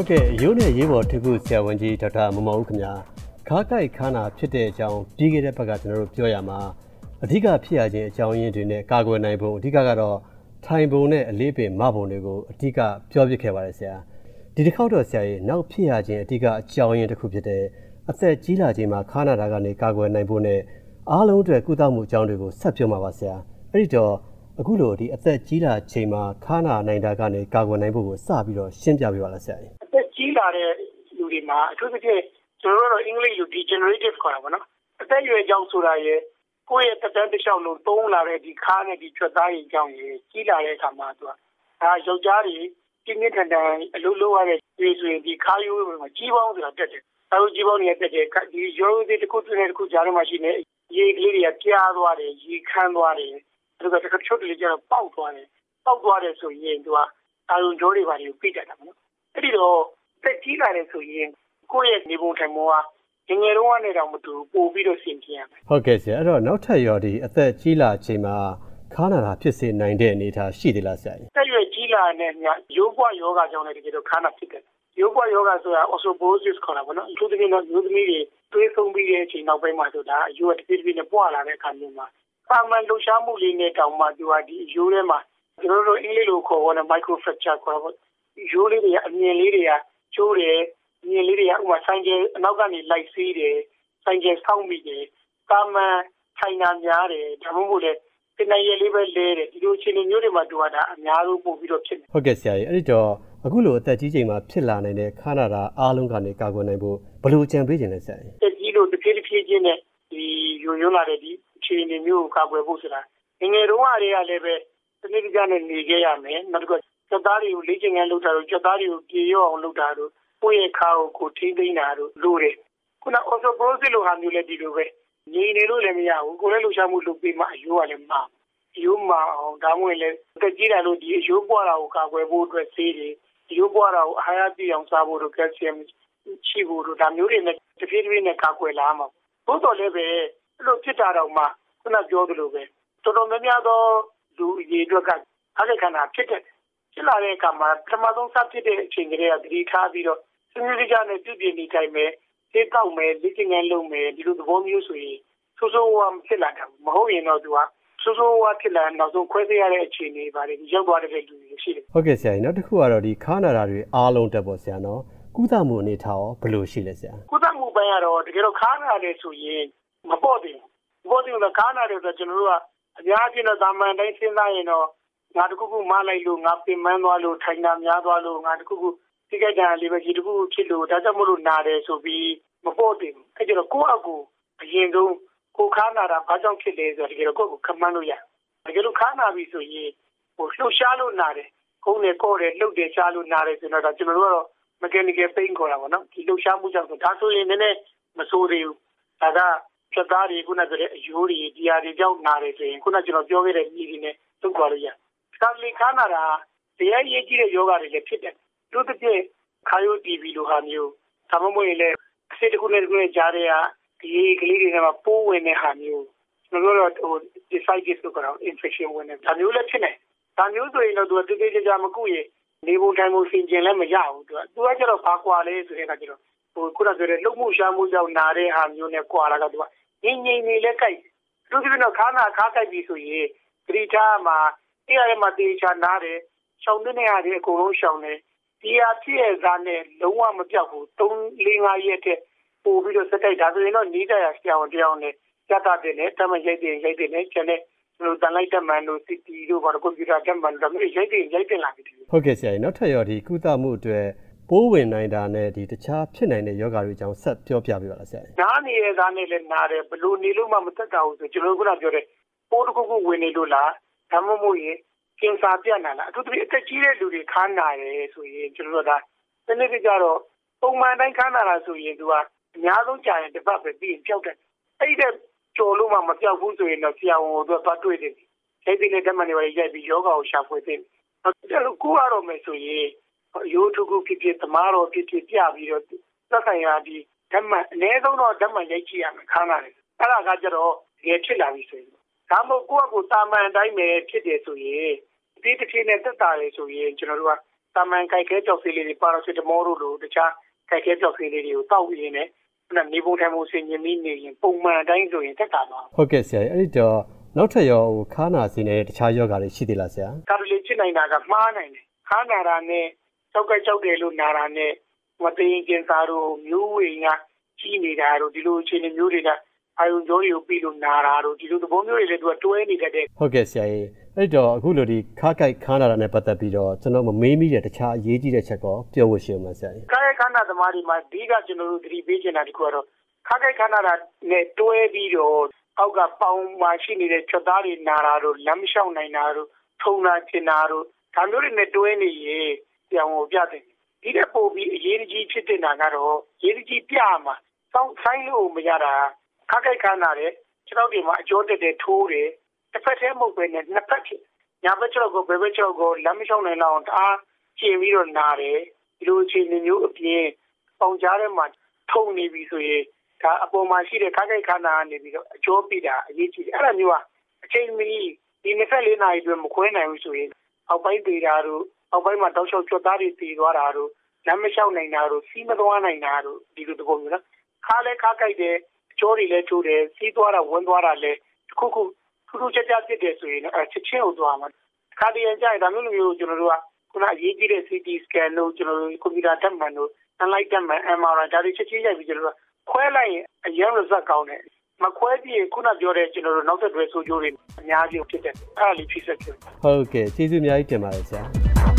ဟုတ်ကဲ့ရိုးနဲ့ရေးပေါ်ထုခုဆရာဝန်ကြီးဒေါက်တာမမောင်ဦးခင်ဗျာခါးကိုက်ခါနာဖြစ်တဲ့အကြောင်းပြီးခဲ့တဲ့ဘက်ကကျွန်တော်တို့ပြောရမှာအဓိကဖြစ်ရခြင်းအကြောင်းရင်းတွေနဲ့ကာကွယ်နိုင်ဖို့အဓိကကတော့ထိုင်ပုံနဲ့အလေးပင်မပုံတွေကိုအဓိကပြောပြခဲ့ပါတယ်ဆရာဒီတစ်ခေါက်တော့ဆရာကြီးနောက်ဖြစ်ရခြင်းအဓိကအကြောင်းရင်းတစ်ခုဖြစ်တဲ့အသက်ကြီးလာခြင်းမှာခါနာတာကနေကာကွယ်နိုင်ဖို့နဲ့အားလုံးအတွက်ကုသမှုအကြောင်းတွေကိုဆက်ပြောမှာပါဆရာအဲ့ဒီတော့အခုလိုဒီအသက်ကြီးလာချိန်မှာခါနာနိုင်တာကနေကာကွယ်နိုင်ဖို့ကိုစပြီးတော့ရှင်းပြပေးပါလားဆရာကြီးအသက်ကြီး လာတဲ့လူတွေမှာအထူးသဖြင့်ကျွန်တော်တို့အင်္ဂလိပ်လို degenerative ခေါ်တာပေါ့နော်အသက်အရွယ်ကြောင့်ဆိုတာရဲ့ကိုယ့်ရဲ့တက်တန်းတစ်လျှောက်လုံးသုံးလာတဲ့ဒီခါးနဲ့ဒီထွက်သားရင်ကြောင့်ရေကြီးလာတဲ့အခါမှာသူကဒါယောက်ျားတွေပြင်းပြင်းထန်ထန်အလုပ်လုပ်ရတဲ့ဒီဆိုရင်ဒီခါးရိုးမှာကြီးပေါင်းဆိုတာတက်တယ်။အဲဒီကြီးပေါင်းတွေတက်တယ်ဒီရိုးသေးတစ်ခုတစ်ခုကြားထဲမှာရှိနေရေကလေးတွေကပြားသွားတယ်ရေခမ်းသွားတယ်ဒါကတခါချုပ်တယ်ကျတော့ပေါက်သွားတယ်ပေါက်သွားတယ်ဆိုရင်သူကအာရုံကြောတွေပါတွေကိုပြိတတ်တာမနော်အဲ့ဒီတော့ တက်ကြီးလာတယ်ဆိုရင်ကိုယ့်ရဲ့နေပုံထိုင်ပုံကငငယ်တော့ကနေတော့မတူပို့ပြီးတော့ဆင်ပြေရမယ်ဟုတ်ကဲ့ဆရာအဲ့တော့နောက်ထပ်ရောဒီအသက်ကြီးလာချိန်မှာခါနာတာဖြစ်စေနိုင်တဲ့အနေအထားရှိသေးလားဆရာကြီးတက်ရွယ်ကြီးလာတဲ့ညရိုးပွားယောဂကြောင့်လည်းတကယ်တော့ခါနာဖြစ်တယ်ရိုးပွားယောဂဆိုတာ osteoporosis ခေါ်တာပေါ့နော်အထူးသဖြင့်တော့မျိုးသမီးတွေသွေးဆုံးပြီးတဲ့အချိန်နောက်ပိုင်းမှာဆိုတာအယိုးတဖြည်းဖြည်းနဲ့ပွာလာတဲ့အခါမျိုးမှာပါမန်လှူရှားမှုလေးနဲ့တောင်မှသူကဒီအယိုးထဲမှာကျွန်တော်တို့အင်္ဂလိပ်လိုခေါ်တဲ့ micro fracture ခေါ်တာပေါ့ရိုးလေးတွေအမြင်လေးတွေက ကျိုးတယ်မြင်လေးတွေကဥမာဆိုင်ကျအနောက်ကနေလိုက်စီးတယ်ဆိုင်ကျဆောင်းမိတယ်ပါမန်ထိုင်နာများတယ်ဒါမှမဟုတ်လေတနရလေးပဲလဲတယ်ဒီလိုအခြေအနေမျိုးတွေမှာတူတာအများဆုံးပို့ပြီးတော့ဖြစ်နေဟုတ်ကဲ့ဆရာကြီးအဲ့ဒီတော့အခုလိုအသက်ကြီးချိန်မှာဖြစ်လာနိုင်တဲ့ခါနာတာအားလုံးကနေကာကွယ်နိုင်ဖို့ဘယ်လိုကြံပေးခြင်းလဲဆရာကြီးတက်ကြီးလို့တစ်ဖြည်းဖြည်းချင်းနဲ့ဒီယွံယွံလာတဲ့ဒီအခြေအနေမျိုးကိုကာကွယ်ဖို့ဆိုတာငငယ်တုန်းကတွေကလည်းပဲစနစ်တကျနဲ့နေခဲ့ရမယ်နောက်တစ်ခု စက်သားတွေကိုလေ့ကျင့်ခန်းလုပ်တာတို့စက်သားတွေကိုပြေရောအောင်လုပ်တာတို့ကိုယ့်ရဲ့ခါကိုကိုထိမ့်သိမ်းတာတို့လိုတယ်ခုန osteoporosis လိုဟာမျိုးလည်းဒီလိုပဲငြိမ်နေလို့လည်းမရဘူးကိုယ်လည်းလှူရှားမှုလုပ်ပြီးမှအယိုးကလည်းမှာအယိုးမှာအောင်ဒါမှမဟုတ်လည်းတက်ကြီးတာလို့ဒီအယိုးပွားတာကိုကာကွယ်ဖို့အတွက်ဆေးတွေအယိုးပွားတာကိုအာဟာရပြည့်အောင်စားဖို့တို့ကယ်လ်ဆီယမ်ရှိဖို့တို့ဒါမျိုးတွေနဲ့တဖြည်းဖြည်းနဲ့ကာကွယ်လာမှာသို့တော်လည်းပဲအဲ့လိုဖြစ်တာတော့မှခုနပြောသလိုပဲတော်တော်များများသောလူအရေးအတွက်ကအားရခန္ဓာဖြစ်တဲ့ ဖြစ်လာတဲ့အခါမှာပထမဆုံးစဖြစ်တဲ့အချိန်ကလေးကသတိထားပြီးတော့စနစ်တကျနဲ့ပြုပြင်နေတိုင်းပဲသိတောက်မယ်လေ့ကျင့်ခန်းလုပ်မယ်ဒီလိုသဘောမျိုးဆိုရင်ဆိုးဆိုးဝါးဖြစ်လာတာမဟုတ်ရင်တော့သူကဆိုးဆိုးဝါးဖြစ်လာနောက်ဆုံးခွဲသေးရတဲ့အခြေအနေပါတယ်ရောက်သွားတဲ့လူတွေရှိတယ်ဟုတ်ကဲ့ဆရာကြီးနောက်တစ်ခုကတော့ဒီခါနာတာတွေအားလုံးတက်ပေါ့ဆရာနော်ကုသမှုအနေထားရောဘယ်လိုရှိလဲဆရာကုသမှုပိုင်းကတော့တကယ်တော့ခါနာတယ်ဆိုရင်မပေါ့သေးဘူးမပေါ့သေးဘူးခါနာတယ်ဆိုတော့ကျွန်တော်တို့ကအများကြီးတော့တာမန်တိုင်းစဉ်းစားရင်တော့ ငါတခုခုမလိုက်လို့ငါပင်ပန်းသွားလို့ထိုင်တာများသွားလို့ငါတခုခုဒီကိစ္စလေးပဲဒီတခုခုဖြစ်လို့ဒါကြောင့်မလို့နာတယ်ဆိုပြီးမပေါ့သေးဘူးအဲကျတော့ကိုယ့်အကူအရင်ဆုံးကိုခါနာတာဘာကြောင့်ဖြစ်လဲဆိုတော့တကယ်တော့ကိုယ့်ကိုခမန်းလို့ရတကယ်လို့ခါနာပြီဆိုရင်ဟိုလှုပ်ရှားလို့နာတယ်ခုံးတယ်ကော့တယ်လှုပ်တယ်ရှားလို့နာတယ်ဆိုတော့ကျွန်တော်တို့ကတော့ mechanical pain ခေါ်တာပေါ့နော်ဒီလှုပ်ရှားမှုကြောင့်ဒါဆိုရင်လည်းမဆိုးသေးဘူးဒါကဖြတ်သားတွေခုနကတည်းကအယိုးတွေဒီဟာတွေကြောင့်နာတယ်ဆိုရင်ခုနကျွန်တော်ပြောခဲ့တဲ့ညီတွေနဲ့သုတ်သွားလို့ရ စကားလေးခါနာတာတရားရေးကြည့်တဲ့ယောဂတွေလည်းဖြစ်တယ်တို့တစ်ပြည့်ခါယိုတီဗီလိုဟာမျိုးဒါမှမဟုတ်ရင်လည်းအစစ်တစ်ခုနဲ့တစ်ခုနဲ့ကြားတဲ့ကဒီကလေးတွေမှာပိုးဝင်တဲ့ဟာမျိုးကျွန်တော်တို့ဟို decisive ဆိုတော့ infection ဝင်တယ်ဒါမျိုးလည်းဖြစ်နေဒါမျိုးဆိုရင်တော့သူကတိတိကျကျမကုရင်နေပုံထိုင်ပုံဆင်ကျင်လည်းမရဘူးသူကသူကကျတော့ဘာကွာလဲဆိုတဲ့အခါကျတော့ဟိုခုနကပြောတဲ့လုံမှုရှားမှုကြောင့်နာတဲ့ဟာမျိုးနဲ့ကွာလာတော့သူကငြိမ်ငြိမ်နေလဲကြိုက်သူကပြောခါနာခါကြိုက်ပြီဆိုရင်ဂရိထားမှာ အဲ့ရမှာတေချာနားတယ်ရှောင်းတဲ့နေရာတွေအကုန်လုံးရှောင်းတယ်ဒီဟာဖြစ်ရဲ့သားနဲ့လုံးဝမပြောက်ဘူး3 4 5ရက်တဲ့ပို့ပြီးတော့စက်တိုက်ဒါဆိုရင်တော့နီးကြရဆရာဝန်တယောက်နဲ့ကြတာတယ်နဲ့တမရိုက်တယ်ရိုက်တယ်နဲ့ကျန်တဲ့လိုတန်လိုက်တက်မှန်လို့ CT တို့ဘာလို့ကွန်ပျူတာတက်မှန်လို့ဒါမျိုးရိုက်တယ်ရိုက်တယ်လာပြီဟုတ်ကဲ့ဆရာကြီးနောက်ထပ်ရောဒီကုသမှုအတွက်ပိုးဝင်နိုင်တာနဲ့ဒီတခြားဖြစ်နိုင်တဲ့ယောဂါတွေအကြောင်းဆက်ပြောပြပေးပါလားဆရာ။နားနေတဲ့သားနဲ့လည်းနားတယ်ဘလို့နေလို့မှမသက်တာဘူးဆိုကျွန်တော်ကပြောတယ်ပိုးတစ်ခုခုဝင်နေလို့လားဒါမှမဟုတ်ရင် ကင်ဆာပြတ်နာလားအထူးသဖြင့်အသက်ကြီးတဲ့လူတွေခါနာတယ်ဆိုရင်ကျွန်တော်တို့ကတနေ့ကကြတော့ပုံမှန်တိုင်းခါနာတာဆိုရင်သူကအများဆုံးကြာရင်တစ်ပတ်ပဲပြီးရင်ပျောက်တယ်အဲ့ဒီကြော်လို့မှမပျောက်ဘူးဆိုရင်တော့ဆရာဝန်ကိုတော့သွားတွေ့တယ်ရိုက်တဲ့ဓမ္မတွေပါရိုက်ပြီးယောဂကိုရှာဖွေသိတယ်အဲ့လိုကိုရတော့မယ်ဆိုရင်ရိုးထုခုဖြစ်ဖြစ်သမားတော်ဖြစ်ဖြစ်ပြပြီးတော့သက်ဆိုင်ရာဒီဓမ္မအနည်းဆုံးတော့ဓမ္မရိုက်ကြည့်ရမယ်ခါနာတယ်အဲ့ဒါကကြတော့တကယ်ဖြစ်လာပြီဆိုရင် ဒါမှမဟုတ်ကိုယ့်အကိုတာမန်အတိုင်းပဲဖြစ်တယ်ဆိုရင်ဒီတစ်ချိန်နဲ့တက်တာလေဆိုရင်ကျွန်တော်တို့ကတာမန်ကြိုက်ခဲကြောက်ဆေးလေးတွေပါရာစီတမောတို့လိုတခြားကြိုက်ခဲကြောက်ဆေးလေးတွေကိုတောက်ရင်းနဲ့ခုနနေပုံထိုင်မှုဆင်ញင်ပြီးနေရင်ပုံမှန်တိုင်းဆိုရင်တက်တာပါဟုတ်ကဲ့ဆရာအဲ့ဒီတော့နောက်ထပ်ရောဟိုခါနာစီနေတဲ့တခြားယောဂါတွေရှိသေးလားဆရာကာရလီဖြစ်နိုင်တာကမှားနိုင်တယ်ခါနာတာနဲ့ကြောက်ကကြောက်တယ်လို့နာတာနဲ့မသိရင်ကျင်စာတို့မျိုးဝေငါကြီးနေတာတို့ဒီလိုအခြေအနေမျိုးတွေက အာယုံကြောတွေကိုပြီးလို့နာတာတို့ဒီလိုသဘောမျိုးတွေလည်းသူကတွဲနေတတ်တဲ့ဟုတ်ကဲ့ဆရာကြီးအဲ့တော့အခုလိုဒီခါကိုက်ခါနာတာနဲ့ပတ်သက်ပြီးတော့ကျွန်တော်မမေးမိတဲ့တခြားအရေးကြီးတဲ့ချက်ကောပြောဖို့ရှိအောင်ဆရာကြီးကာယခန္ဓာသမားတွေမှာဒီကကျွန်တော်တို့သတိပေးချင်တာဒီခုကတော့ခါကိုက်ခန္ဓာနဲ့တွဲပြီးတော့အောက်ကပေါင်မှာရှိနေတဲ့ချက်သားတွေနာတာတို့လမ်းမလျှောက်နိုင်တာတို့ထုံတာကျင်တာတို့ဒါမျိုးတွေနဲ့တွဲနေရင်ပြောင်းဖို့ပြတယ်ဒီတဲ့ပို့ပြီးအရေးကြီးဖြစ်တဲ့နာကတော့ရေးကြီးပြမှာစောင်းဆိုင်လို့မရတာ ခါကိုက်ခန္ဓာတဲ့ခြေထောက်တွေမှာအကျိုးတက်တဲ့ထိုးတယ်တစ်ဖက်တည်းမဟုတ်ပဲနဲ့နှစ်ဖက်ဖြစ်ညာဘက်ခြေထောက်ကိုဘယ်ဘက်ခြေထောက်ကိုလမ်းမလျှောက်နိုင်လောက်အောင်တအားကျင်ပြီးတော့နာတယ်ဒီလိုအခြေအနေမျိုးအပြင်ပေါင်ကြားထဲမှာထုံနေပြီဆိုရင်ဒါအပေါ်မှာရှိတဲ့ခါကိုက်ခန္ဓာကနေပြီးတော့အကျိုးပြတာအရေးကြီးတယ်အဲ့ဒါမျိုးကအချိန်မီဒီ24နာရီအတွင်းမခွဲနိုင်ဘူးဆိုရင်အောက်ပိုင်းသေးတာတို့အောက်ပိုင်းမှာတောက်လျှောက်ကြွသားတွေတည်သွားတာတို့လမ်းမလျှောက်နိုင်တာတို့စီးမသွားနိုင်တာတို့ဒီလိုတပုံမျိုးနော်ခါလဲခါကိုက်တယ်အ ကျိုးတွေလည်းကျိုးတယ်စီးသွားတာဝင်သွားတာလည်းခုခုထူးထူးခြားခြားဖြစ်တယ်ဆိုရင်အဲချက်ချင်းကိုသွားမှာခါတည်းရင်ကြရင်ဒါမျိုးလိုမျိုးကျွန်တော်တို့ကခုနအရေးကြီးတဲ့ CT scan တို့ကျွန်တော်တို့ကွန်ပျူတာတက်မှန်တို့ analyte တက်မှန် MRI ဒါတွေချက်ချင်းရိုက်ပြီးကျွန်တော်တို့ခွဲလိုက်ရင်အရင် result ကောင်းတယ်မခွဲပြီးခုနပြောတဲ့ကျွန်တော်တို့နောက်သက်တွဲဆိုးကျိုးတွေအများကြီးဖြစ်တယ်အဲ့ဒါလေးဖြစ်ဆက်ဖြစ်ဟုတ်ကဲ့ကျေးဇူးအများကြီးတင်ပါတယ်ဆရာ